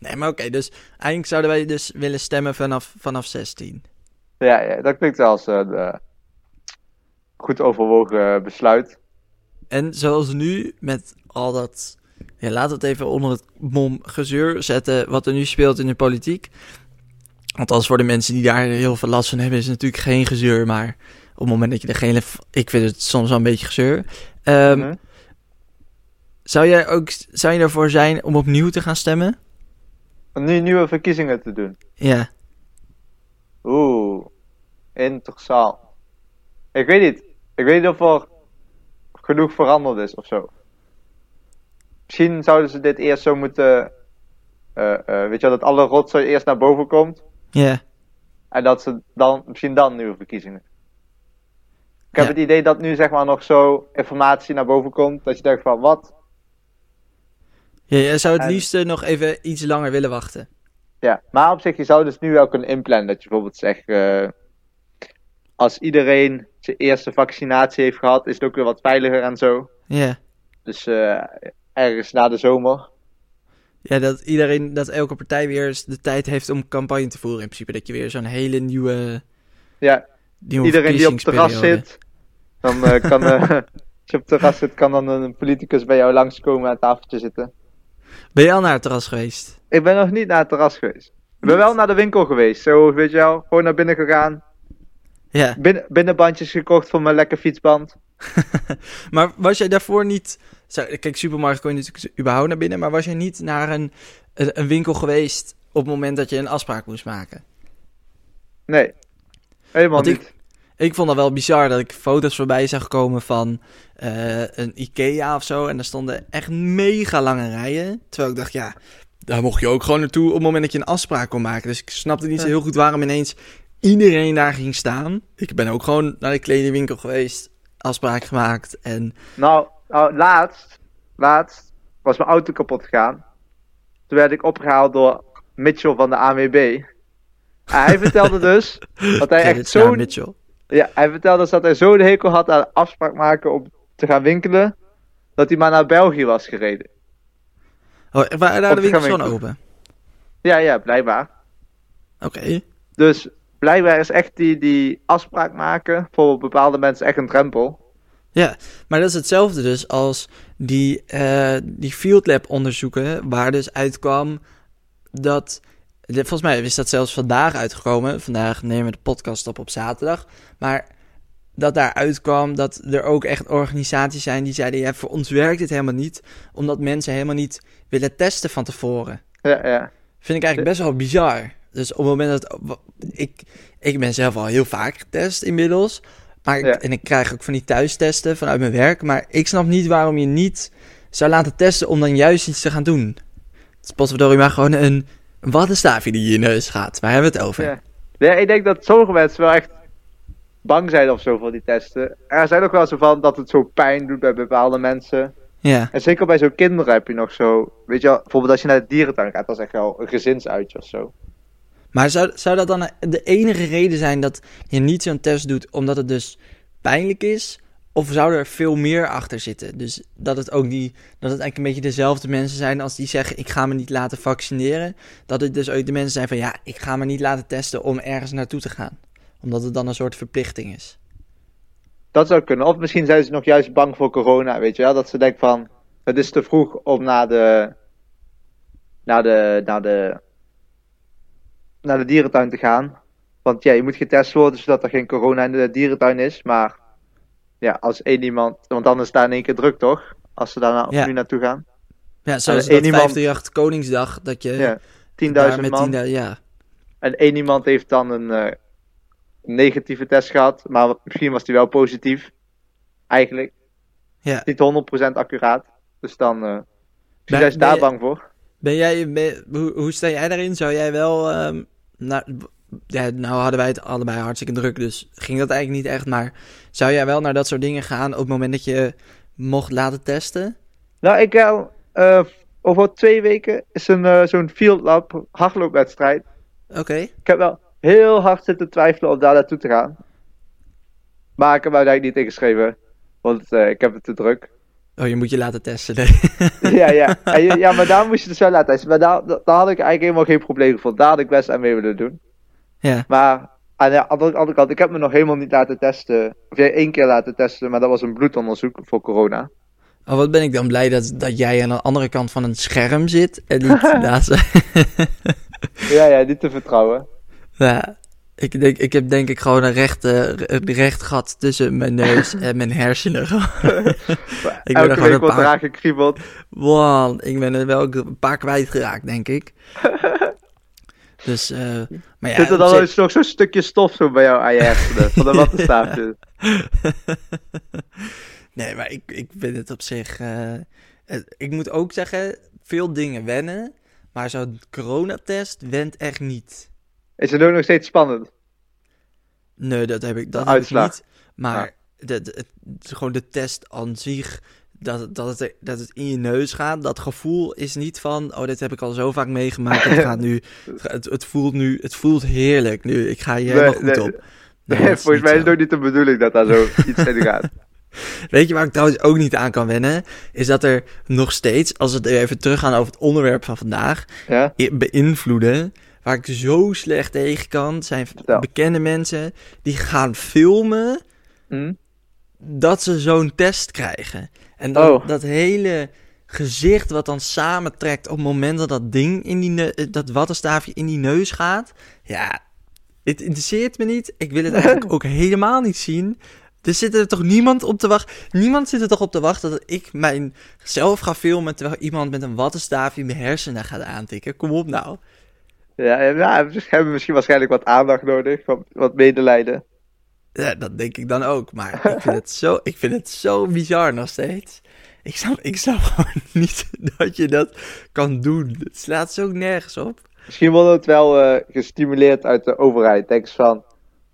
Nee, maar oké, dus eigenlijk zouden wij dus willen stemmen vanaf, vanaf 16. Ja, ja dat klinkt als een eh, goed overwogen besluit. En zoals nu, met al dat... Ja, we het even onder het mom gezeur zetten wat er nu speelt in de politiek. Althans, voor de mensen die daar heel veel last van hebben, is het natuurlijk geen gezeur. Maar op het moment dat je geen... Ik vind het soms wel een beetje gezeur. Ehm, Mhm. Zou jij ook zou je ervoor zijn om opnieuw te gaan stemmen? Om nu nieuwe verkiezingen te doen. Ja. Oeh, interessant. Ik weet niet. Ik weet niet of er genoeg veranderd is of zo. Misschien zouden ze dit eerst zo moeten. eh, eh, weet je wel, dat alle rotzooi eerst naar boven komt. Ja. En dat ze dan, misschien dan nieuwe verkiezingen. Ik heb Ja. het idee dat nu zeg maar nog zo informatie naar boven komt. Dat je denkt van wat? ja jij zou het En- liefst eh, nog even iets langer willen wachten. Ja, maar op zich, je zou dus nu wel kunnen inplannen. Dat je bijvoorbeeld zegt, als iedereen zijn eerste vaccinatie heeft gehad, is het ook weer wat veiliger en zo. Ja. Dus ergens na de zomer. Ja, dat iedereen, dat elke partij weer eens de tijd heeft om campagne te voeren. In principe dat je weer zo'n hele nieuwe, Ja, nieuwe iedereen die op het terras zit, dan eh, kan, eh, als je op het terras zit, kan dan een politicus bij jou langskomen aan het tafeltje zitten. Ben je al naar het terras geweest? Ik ben nog niet naar het terras geweest. Ik ben wel naar de winkel geweest. Zo, weet je wel, gewoon naar binnen gegaan. Ja. Binnen, binnenbandjes gekocht voor mijn lekker fietsband. Maar was jij daarvoor niet... Zo, kijk, supermarkt kon je natuurlijk überhaupt naar binnen. Maar was jij niet naar een, een, winkel geweest op het moment dat je een afspraak moest maken? Nee, helemaal ik- niet. Ik vond dat wel bizar dat ik foto's voorbij zag komen van eh, een Ikea of zo. En daar stonden echt mega lange rijen. Terwijl ik dacht, ja, daar mocht je ook gewoon naartoe op het moment dat je een afspraak kon maken. Dus ik snapte niet zo heel goed waarom ineens iedereen daar ging staan. Ik ben ook gewoon naar de kledingwinkel geweest, afspraak gemaakt. En Nou, nou, laatst, laatst was mijn auto kapot gegaan. Toen werd ik opgehaald door Mitchell van de ANWB. En hij vertelde dus dat hij echt zo'n... Mitchell. Ja, hij vertelde dus dat hij zo'n hekel had aan afspraak maken om te gaan winkelen. Dat hij maar naar België was gereden. Oh, waren daar de winkels gewoon open? Ja, ja, blijkbaar. Oké. Dus blijkbaar is echt die, die afspraak maken voor bepaalde mensen echt een drempel. Ja, maar dat is hetzelfde dus als die, eh, die field lab onderzoeken, waar dus uitkwam dat, volgens mij is dat zelfs vandaag uitgekomen, vandaag nemen we de podcast op op zaterdag, maar dat daar uitkwam dat er ook echt organisaties zijn die zeiden, ja, voor ons werkt dit helemaal niet, omdat mensen helemaal niet willen testen van tevoren. Ja, ja. Vind ik eigenlijk best wel bizar. Dus op het moment dat. Ik, ik ben zelf al heel vaak getest inmiddels. Maar ik, Ja. En ik krijg ook van die thuistesten vanuit mijn werk. Maar ik snap niet waarom je niet zou laten testen om dan juist iets te gaan doen. Het is potverdorie maar gewoon een wattenstaafje die in je neus gaat. Waar hebben we het over? Ja. Ja, ik denk dat sommige mensen wel echt bang zijn of zo voor die testen. Er zijn ook wel zo van dat het zo pijn doet bij bepaalde mensen. Ja. En zeker bij zo'n kinderen heb je nog zo. Weet je wel, bijvoorbeeld als je naar de dierentuin gaat, dat is echt wel een gezinsuitje of zo. Maar zou, zou dat dan de enige reden zijn dat je niet zo'n test doet omdat het dus pijnlijk is? Of zou er veel meer achter zitten? Dus dat het ook die, dat het eigenlijk een beetje dezelfde mensen zijn als die zeggen: Ik ga me niet laten vaccineren. Dat het dus ook de mensen zijn van: Ja, ik ga me niet laten testen om ergens naartoe te gaan. Omdat het dan een soort verplichting is. Dat zou kunnen. Of misschien zijn ze nog juist bang voor corona, weet je wel. Dat ze denken van, het is te vroeg om naar de, naar de, naar de, naar de dierentuin te gaan. Want ja, je moet getest worden zodat er geen corona in de dierentuin is. Maar ja, als één iemand, want dan is daar in één keer druk toch? Als ze daar nou, Ja. nu naartoe gaan. Ja, zoals dat iemand- 538 Koningsdag, dat je Ja, daar 10.000 met man. 10.000 ja. En één iemand heeft dan een eh, negatieve test gehad. Maar misschien was die wel positief. Eigenlijk. Ja. Niet 100% accuraat. Dus dan. misschien Ben- ben daar je- bang voor. Ben jij, ben- hoe, hoe sta jij daarin? Zou jij wel, ehm, nou, ja, nou hadden wij het allebei hartstikke druk, dus ging dat eigenlijk niet echt. Maar zou jij wel naar dat soort dingen gaan op het moment dat je mocht laten testen? Nou, ik heb. eh, over twee weken is een, eh, zo'n Field Lab hardloopwedstrijd. Oké. Ik heb wel heel hard zitten twijfelen om daar naartoe te gaan. Maar ik heb uiteindelijk niet ingeschreven. Want eh, ik heb het te druk. Oh, je moet je laten testen. Nee. ja, ja. En ja, maar daar moest je dus wel laten testen. Maar daar, daar had ik eigenlijk helemaal geen probleem gevonden. Daar had ik best aan mee willen doen. ja. Maar aan de andere, andere kant, ik heb me nog helemaal niet laten testen. Of jij één keer laten testen, maar dat was een bloedonderzoek voor corona. Oh, wat ben ik dan blij dat, dat jij aan de andere kant van een scherm zit en niet naast... Ja, ja, niet te vertrouwen. Ja, ik, denk, ik heb denk ik gewoon een recht, eh, een recht gat tussen mijn neus en mijn hersenen. ik ben er gewoon een paar, man, ik ben er wel een paar kwijtgeraakt, denk ik. Dus, eh maar ja. Zit er dan zich- nog zo'n stukje stof zo bij jou aan je hersenen? Van de wattenstaafje. nee, maar ik, ik vind het op zich. eh, het- ik moet ook zeggen, veel dingen wennen. Maar zo'n coronatest went echt niet. Is het ook nog steeds spannend? Nee, dat heb ik, dat heb ik niet. Maar de, de, het- gewoon de test aan zich, dat, het- dat, het, dat het in je neus gaat, dat gevoel is niet van, oh, dit heb ik al zo vaak meegemaakt. Het, gaat nu, het, het voelt nu, het voelt heerlijk nu. Ik ga hier Nee, helemaal goed nee. op. Nee, volgens mij is het ook niet de bedoeling dat daar zo iets in gaat. Weet je waar ik trouwens ook niet aan kan wennen? Is dat er nog steeds, als we even teruggaan over het onderwerp van vandaag, Ja? beïnvloeden. Waar ik zo slecht tegen kan, zijn bekende mensen die gaan filmen Hm? dat ze zo'n test krijgen. En dat, Oh. dat hele gezicht wat dan samentrekt op het moment dat dat ding in die eh, dat wattenstaafje in die neus gaat. Ja, het interesseert me niet. Ik wil het eigenlijk ook helemaal niet zien. Er zit er toch niemand op te wachten. Niemand zit er toch op te wachten dat ik mijzelf ga filmen terwijl iemand met een wattenstaafje mijn hersenen gaat aantikken. Kom op nou. Ja, ja, ze hebben misschien waarschijnlijk wat aandacht nodig, wat, wat medelijden. Ja, dat denk ik dan ook. Maar ik vind het zo, ik vind het zo bizar nog steeds. Ik snap, ik snap gewoon niet dat je dat kan doen. Het slaat zo nergens op. Misschien wordt het wel eh, gestimuleerd uit de overheid. Denk eens van,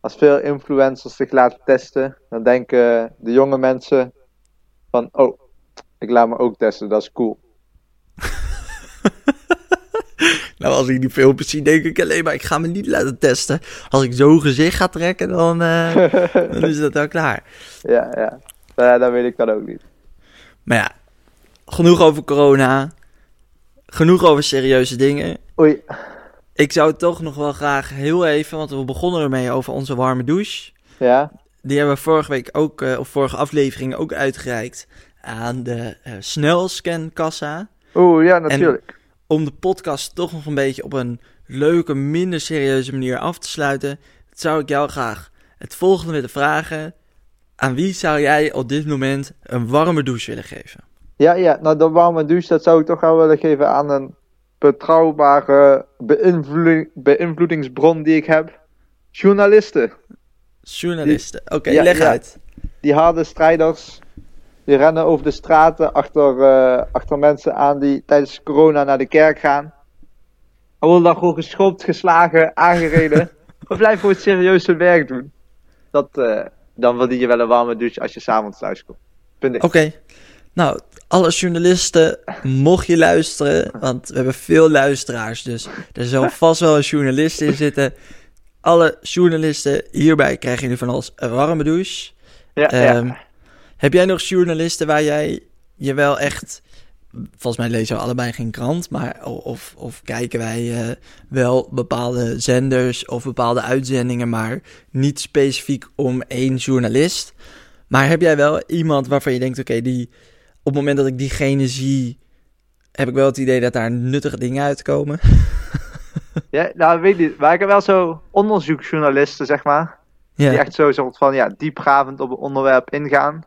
als veel influencers zich laten testen, dan denken de jonge mensen van, oh, ik laat me ook testen, dat is cool. Nou, als ik die filmpjes zie, denk ik alleen maar, ik ga me niet laten testen. Als ik zo'n gezicht ga trekken, dan, eh, dan is dat wel klaar. Ja, ja. Nou ja, dat weet ik dan ook niet. Maar ja, genoeg over corona. Genoeg over serieuze dingen. Oei. Ik zou toch nog wel graag heel even, want we begonnen ermee over onze warme douche. Ja? Die hebben we vorige week ook, eh, of vorige aflevering ook uitgereikt aan de eh snelscankassa. Oeh, ja, natuurlijk. Om de podcast toch nog een beetje op een leuke, minder serieuze manier af te sluiten, zou ik jou graag het volgende willen vragen. Aan wie zou jij op dit moment een warme douche willen geven? Ja, ja, nou de warme douche, dat zou ik toch wel willen geven aan een betrouwbare beïnvloeding, beïnvloedingsbron die ik heb. Journalisten. Journalisten. Oké, Ja, leg ja. uit. Die harde strijders. Die rennen over de straten achter, eh, achter mensen aan die tijdens corona naar de kerk gaan. En worden dan gewoon geschopt, geslagen, aangereden. maar blijf gewoon serieus hun werk doen. Dat, eh, dan verdien je wel een warme douche als je s'avonds thuis komt. Oké. Nou, alle journalisten, mocht je luisteren, want we hebben veel luisteraars, dus er zal vast wel een journalist in zitten. Alle journalisten hierbij krijgen jullie van ons een warme douche. Ja, Ehm, ja. Heb jij nog journalisten waar jij je wel echt... Volgens mij lezen we allebei geen krant, maar of, of kijken wij eh, wel bepaalde zenders of bepaalde uitzendingen, maar niet specifiek om één journalist. Maar heb jij wel iemand waarvan je denkt, oké, die op het moment dat ik diegene zie, heb ik wel het idee dat daar nuttige dingen uitkomen? ja, nou weet niet. Maar ik heb wel zo onderzoeksjournalisten, zeg maar. Ja, Die echt zo soort van ja, diepgravend op een onderwerp ingaan.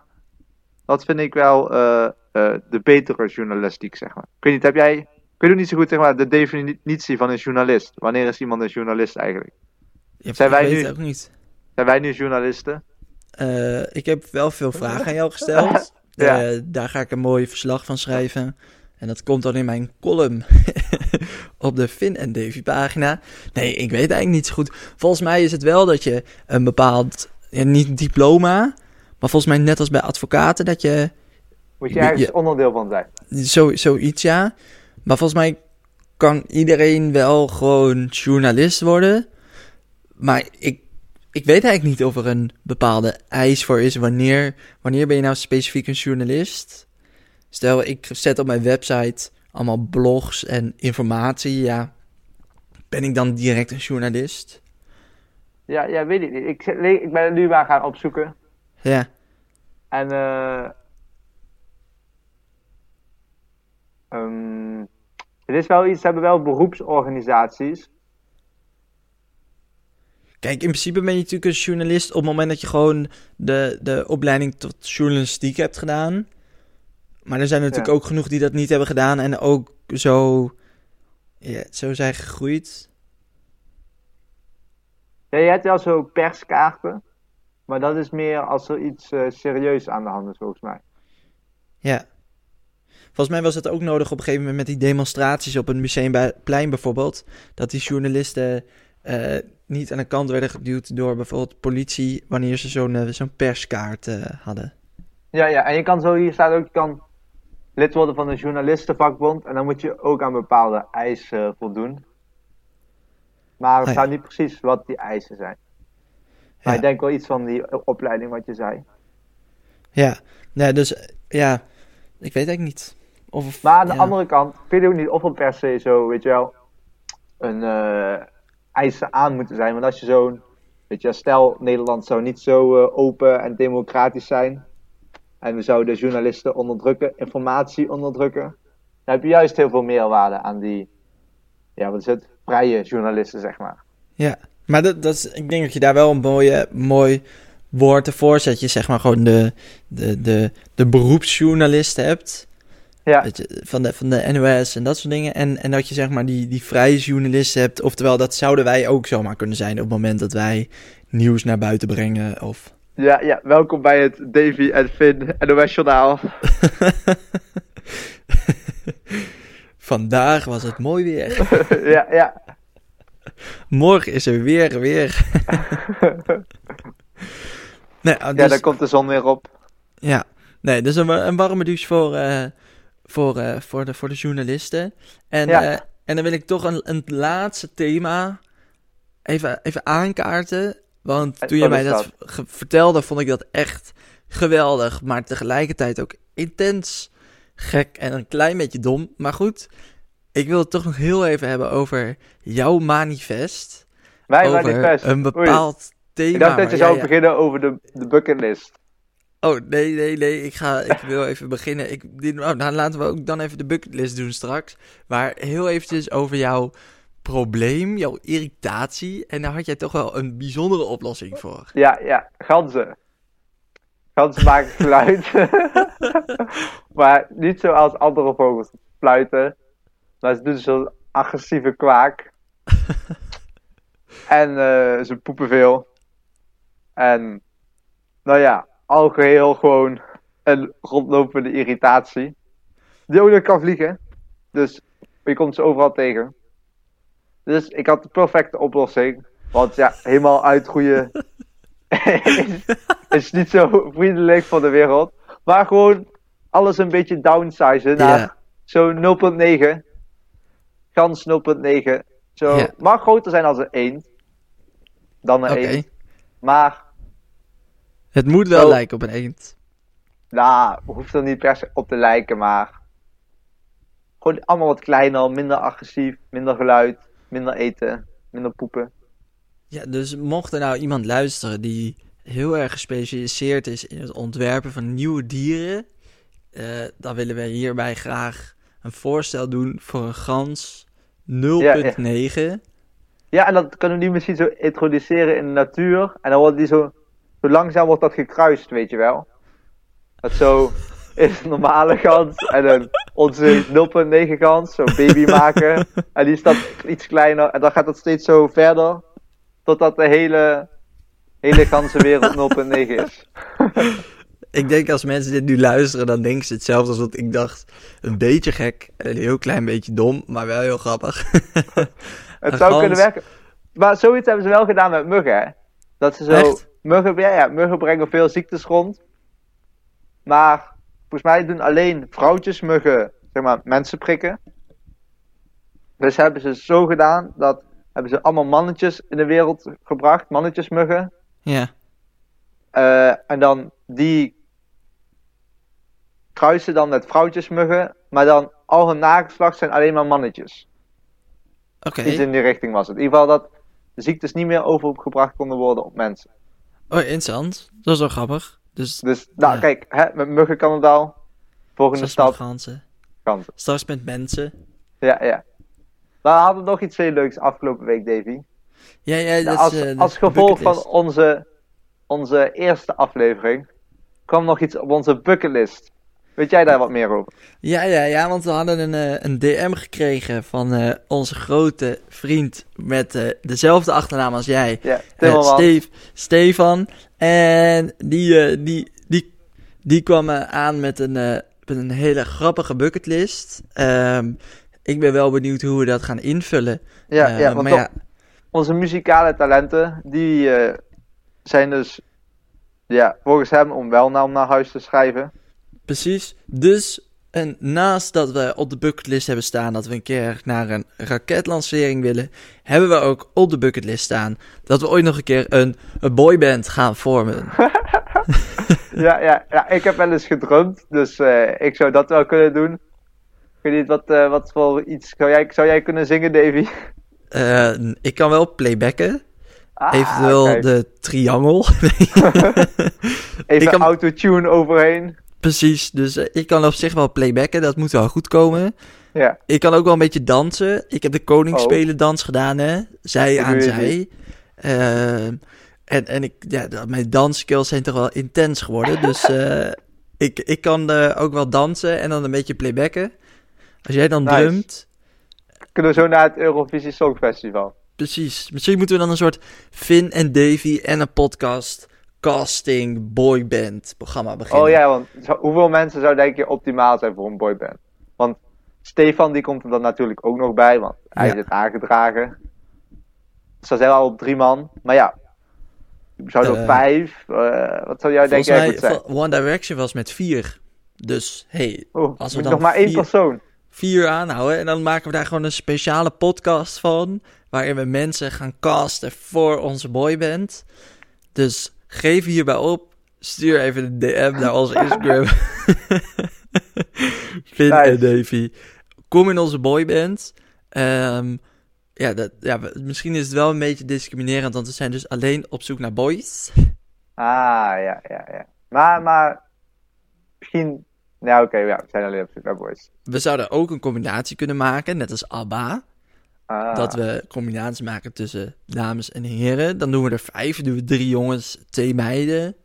Dat vind ik wel eh, eh, de betere journalistiek, zeg maar. Ik weet niet, heb jij... Ik weet ook niet zo goed, zeg maar, de definitie van een journalist. Wanneer is iemand een journalist eigenlijk? Ja, zijn ik wij nu- ook niet. Zijn wij nu journalisten? Eh, ik heb wel veel vragen aan jou gesteld. Ja. Daar ga ik een mooi verslag van schrijven. En dat komt dan in mijn column op de Fin en Davy pagina. Nee, ik weet eigenlijk niet zo goed. Volgens mij is het wel dat je een bepaald, ja, niet diploma, maar volgens mij net als bij advocaten, dat je Moet je ergens je- onderdeel van zijn? zo, zoiets ja. Maar volgens mij kan iedereen wel gewoon journalist worden. Maar ik, ik weet eigenlijk niet of er een bepaalde eis voor is. Wanneer, wanneer ben je nou specifiek een journalist? Stel, ik zet op mijn website allemaal blogs en informatie. Ja, ben ik dan direct een journalist? Ja, ja weet ik niet. Ik, ik ben nu maar gaan opzoeken. Ja, En eh ehm, het is wel iets, ze hebben wel beroepsorganisaties. Kijk, in principe ben je natuurlijk een journalist op het moment dat je gewoon de, de opleiding tot journalistiek hebt gedaan. Maar er zijn natuurlijk Ja. ook genoeg die dat niet hebben gedaan en ook zo, ja, zo zijn gegroeid. Ja, je hebt wel zo perskaarten. Maar dat is meer als er iets eh, serieus aan de hand is, volgens mij. Ja. Volgens mij was het ook nodig op een gegeven moment met die demonstraties op het Museumplein bijvoorbeeld. Dat die journalisten eh, niet aan de kant werden geduwd door bijvoorbeeld politie wanneer ze zo'n eh, zo'n perskaart hadden. Ja, ja, en je kan zo, hier staat ook, je kan lid worden van een journalistenvakbond. En dan moet je ook aan bepaalde eisen voldoen. Maar het Ah, ja. staat niet precies wat die eisen zijn. Maar Ja. ik denk wel iets van die opleiding wat je zei. Ja, nee, dus ja, ik weet eigenlijk niet. Of, Maar aan de andere kant, ik weet ook niet of er per se zo, weet je wel, een eh, eisen aan moeten zijn. Want als je zo'n, weet je, stel Nederland zou niet zo eh, open en democratisch zijn. En we zouden journalisten onderdrukken, informatie onderdrukken. Dan heb je juist heel veel meerwaarde aan die, ja, wat is het, vrije journalisten, zeg maar. Ja, maar dat, dat is, ik denk dat je daar wel een mooie, mooi woord ervoor zet. Je zeg maar gewoon de, de, de, de beroepsjournalisten hebt. Ja, je, van, de, van de NOS en dat soort dingen. En, en dat je zeg maar die, die vrije journalisten hebt. Oftewel, dat zouden wij ook zomaar kunnen zijn op het moment dat wij nieuws naar buiten brengen. Of... ja, ja, welkom bij het Davy en Finn NOS Journaal. Vandaag was het mooi weer. ja, ja. Morgen is er weer weer. nee, ah, ja, dus, daar komt de zon weer op. ja. nee, dus een, een warme douche voor, eh, voor, eh, voor, de, voor de journalisten. En, Ja. eh, en dan wil ik toch een, een laatste thema even, even aankaarten. Want En toen je mij dat vertelde, vond ik dat echt geweldig. Maar tegelijkertijd ook intens gek en een klein beetje dom. Maar goed, ik wil het toch nog heel even hebben over jouw manifest. Wij over manifest. een Oei. bepaald thema. Ik dacht dat je zou beginnen over de, de bucketlist. Oh, nee, nee, nee. Ik, ga, ik wil even beginnen. Ik, oh, nou, laten we ook dan even de bucketlist doen straks. Maar heel eventjes over jouw probleem, jouw irritatie. En daar had jij toch wel een bijzondere oplossing voor. Ja, ja, ganzen. Ganzen maken geluid. maar niet zoals andere vogels fluiten. Maar ze doen zo'n agressieve kwaak. en eh, ze poepen veel. En, nou ja, algeheel gewoon een rondlopende irritatie. Die ook nog kan vliegen. Dus je komt ze overal tegen. Dus ik had de perfecte oplossing. Want ja, helemaal uitgroeien is, is niet zo vriendelijk voor de wereld. Maar gewoon alles een beetje downsizen naar Ja. zo'n 0.9. Gans 0.9. Zo, Ja. mag groter zijn als een eend. Dan een Oké. eend. Maar, Het moet wel Zo. lijken op een eend. nou, hoeft er niet per se op te lijken, maar... Gewoon allemaal wat kleiner, minder agressief, minder geluid, minder eten, minder poepen. Ja, dus mocht er nou iemand luisteren die heel erg gespecialiseerd is in het ontwerpen van nieuwe dieren, eh, dan willen we hierbij graag een voorstel doen voor een gans 0.9. Ja, en dat kunnen we die misschien zo introduceren in de natuur. En dan wordt die zo, zo langzaam wordt dat gekruist, weet je wel. Dat zo is een normale gans en een onze 0.9 gans, zo baby maken. En die is dan iets kleiner en dan gaat dat steeds zo verder. Totdat de hele, hele ganzenwereld 0.9 is. Ik denk als mensen dit nu luisteren, dan denken ze hetzelfde als wat ik dacht. Een beetje gek, een heel klein beetje dom, maar wel heel grappig. Het zou gans. kunnen werken. Maar zoiets hebben ze wel gedaan met muggen, hè. Dat ze zo... Echt? Muggen, ja, ja, muggen brengen veel ziektes rond. Maar volgens mij doen alleen vrouwtjesmuggen, zeg maar, mensen prikken. Dus hebben ze zo gedaan dat hebben ze allemaal mannetjes in de wereld gebracht, mannetjesmuggen. ja, Eh, en dan die kruisen dan met vrouwtjesmuggen, maar dan al hun nageslacht zijn alleen maar mannetjes. oké. Iets in die richting was het. In ieder geval dat de ziektes niet meer overgebracht konden worden op mensen. Oh, interessant. Dat is wel grappig. Dus Dus, nou Ja. kijk, hè, met muggen kan het al. Volgende stap, ganzen. ganzen. Straks met mensen. Ja, ja. Maar we hadden nog iets heel leuks afgelopen week, Davy. Ja, ja, Nou, als, eh, als gevolg van onze, onze eerste aflevering kwam nog iets op onze bucketlist. Weet jij daar wat meer over? Ja, ja, ja, want we hadden een, eh, een DM gekregen van eh, onze grote vriend met eh, dezelfde achternaam als jij. Ja, Timmerman. Steve, Stefan. En die, die, die, die kwam aan met een, met een hele grappige bucketlist. Ehm, ik ben wel benieuwd hoe we dat gaan invullen. ja, ja, want maar ja, onze muzikale talenten, die zijn dus ja, volgens hem om wel naam naar huis te schrijven. Precies. Dus en naast dat we op de bucketlist hebben staan dat we een keer naar een raketlancering willen, hebben we ook op de bucketlist staan dat we ooit nog een keer een, een boyband gaan vormen. ja, ja, ja, ik heb wel eens gedrumd, dus eh, ik zou dat wel kunnen doen. Ik weet niet, wat, eh, wat voor iets zou jij, zou jij kunnen zingen, Davy? Eh, ik kan wel playbacken. Ah, Eventueel kijk. de triangel. Even ik kan- autotune overheen. Precies, dus eh, ik kan op zich wel playbacken, dat moet wel goed komen. Ja, Ik kan ook wel een beetje dansen. Ik heb de koningsspelen dans gedaan, hè. Zij Dat aan zij. Ehm, en en ik, ja, mijn dansskills zijn toch wel intens geworden. Dus eh, ik, ik kan eh, ook wel dansen en dan een beetje playbacken. Als jij dan Nice. drumt, kunnen we zo naar het Eurovisie Songfestival. precies. Misschien moeten we dan een soort Finn en Davy en een podcast casting boyband programma beginnen. Oh ja, want zo- hoeveel mensen zou denk je optimaal zijn voor een boyband? Want Stefan die komt er dan natuurlijk ook nog bij, want hij Ja. is het aangedragen. Dan zijn al op drie man. Maar ja, zouden we Eh, vijf? Eh, wat zou jij denken mij, zijn? One Direction was met vier. Dus, hey, Oeh, als we dan nog maar één persoon. vier aanhouden. En dan maken we daar gewoon een speciale podcast van. Waarin we mensen gaan casten voor onze boyband. Dus geef hierbij op. Stuur even een DM naar onze Instagram. Finn Nice. en Davy. Kom in onze boyband. Ehm, ja, dat, ja, misschien is het wel een beetje discriminerend. Want we zijn dus alleen op zoek naar boys. Ah, ja, ja, ja. Maar, maar, misschien... Nou, oké, ja, we zijn alleen op zoek naar boys. We zouden ook een combinatie kunnen maken. Net als ABBA. Ah, Dat we combinaties maken tussen dames en heren. Dan doen we er vijf. Dan doen we drie jongens, twee meiden.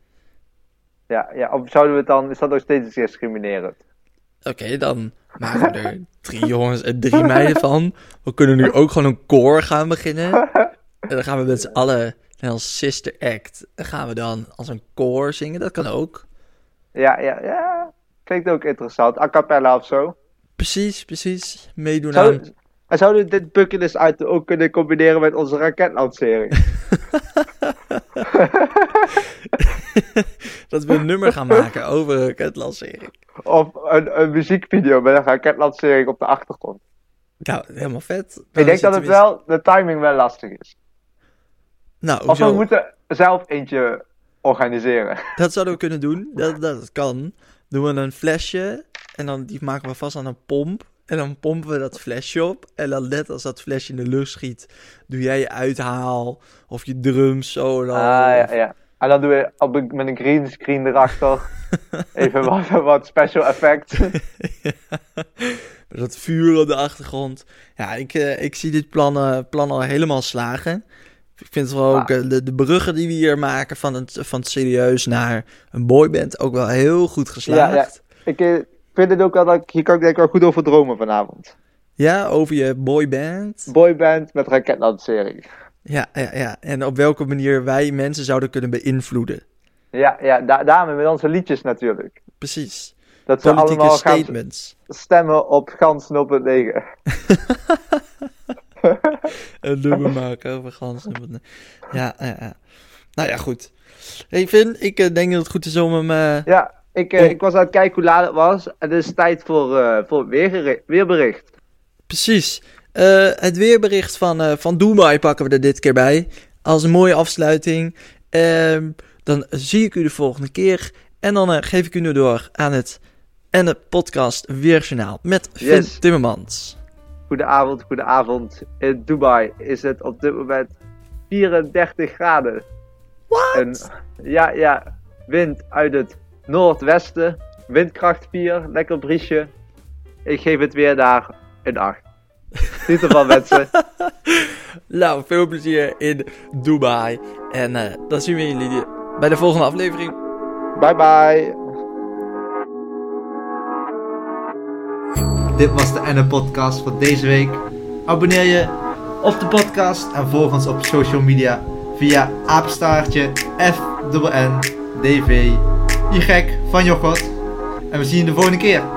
ja, ja, of zouden we het dan... Is dat nog steeds discriminerend? Oké, dan maken we er drie jongens en drie meiden van. We kunnen nu ook gewoon een koor gaan beginnen. En dan gaan we met z'n allen, net als Sister Act, dan gaan we dan als een koor zingen. Dat kan ook. Ja, ja, ja. Klinkt ook interessant. A cappella of zo. Precies, precies. Meedoen Zou, aan... en zouden we dit bucketlist uit ook kunnen combineren met onze raketlancering? dat we een nummer gaan maken over een raketlancering. of een, een muziekvideo met een raketlancering op de achtergrond? Nou, helemaal vet. Dan Ik denk dat het we- wel, de timing wel lastig is. Nou, Of we moeten zelf eentje organiseren. Dat zouden we kunnen doen. Dat, dat, dat kan. Doen we een flesje. En dan die maken we vast aan een pomp. En dan pompen we dat flesje op. En dan net als dat flesje in de lucht schiet, doe jij je uithaal. Of je drums solo. Ah, ja, ja. En dan doen we op een- met een green screen erachter. Even wat, wat special effects. Met dat vuur op de achtergrond. Ja, ik, eh, ik zie dit plan, eh, plan al helemaal slagen. Ik vind het wel ook Ah. eh, de, de bruggen die we hier maken van het, van het serieus naar een boyband ook wel heel goed geslaagd. Ik eh, vind het ook wel dat ik, hier kan ik denk ik wel goed over dromen vanavond. Ja, over je boyband. Boyband met raketlancering. Ja, ja, ja. En op welke manier wij mensen zouden kunnen beïnvloeden. Ja, ja da daarmee met onze liedjes natuurlijk. Precies. Dat ze Politieke allemaal gaan statements. stemmen op Gans 0.9. Een nummer maken over ganzen. Ja, ja, ja. Nou ja, goed. Hey ik eh, denk dat het goed is om hem... eh, Ja, ik, eh, ik was aan het kijken hoe laat het was. En het is tijd voor, eh, voor het weergeri- weerbericht. Precies. Eh, het weerbericht van, van Dubai pakken we er dit keer bij. Als een mooie afsluiting. Ehm, dan zie ik u de volgende keer. En dan geef ik u nu door aan het en de podcast Weerjournaal met Finn Yes. Timmermans. Goedenavond, goedenavond. In Dubai is het op dit moment 34 graden. What? En, ja, ja. Wind uit het noordwesten. Windkracht 4, lekker briesje. Ik geef het weer daar een 8. Niet ervan mensen. Nou, veel plezier in Dubai. En eh, dan zien we jullie bij de volgende aflevering. Bye bye. Dit was de Enne podcast voor deze week. Abonneer je op de podcast en volg ons op social media via apenstaartje FNN DV Y van Jochot. En we zien je de volgende keer.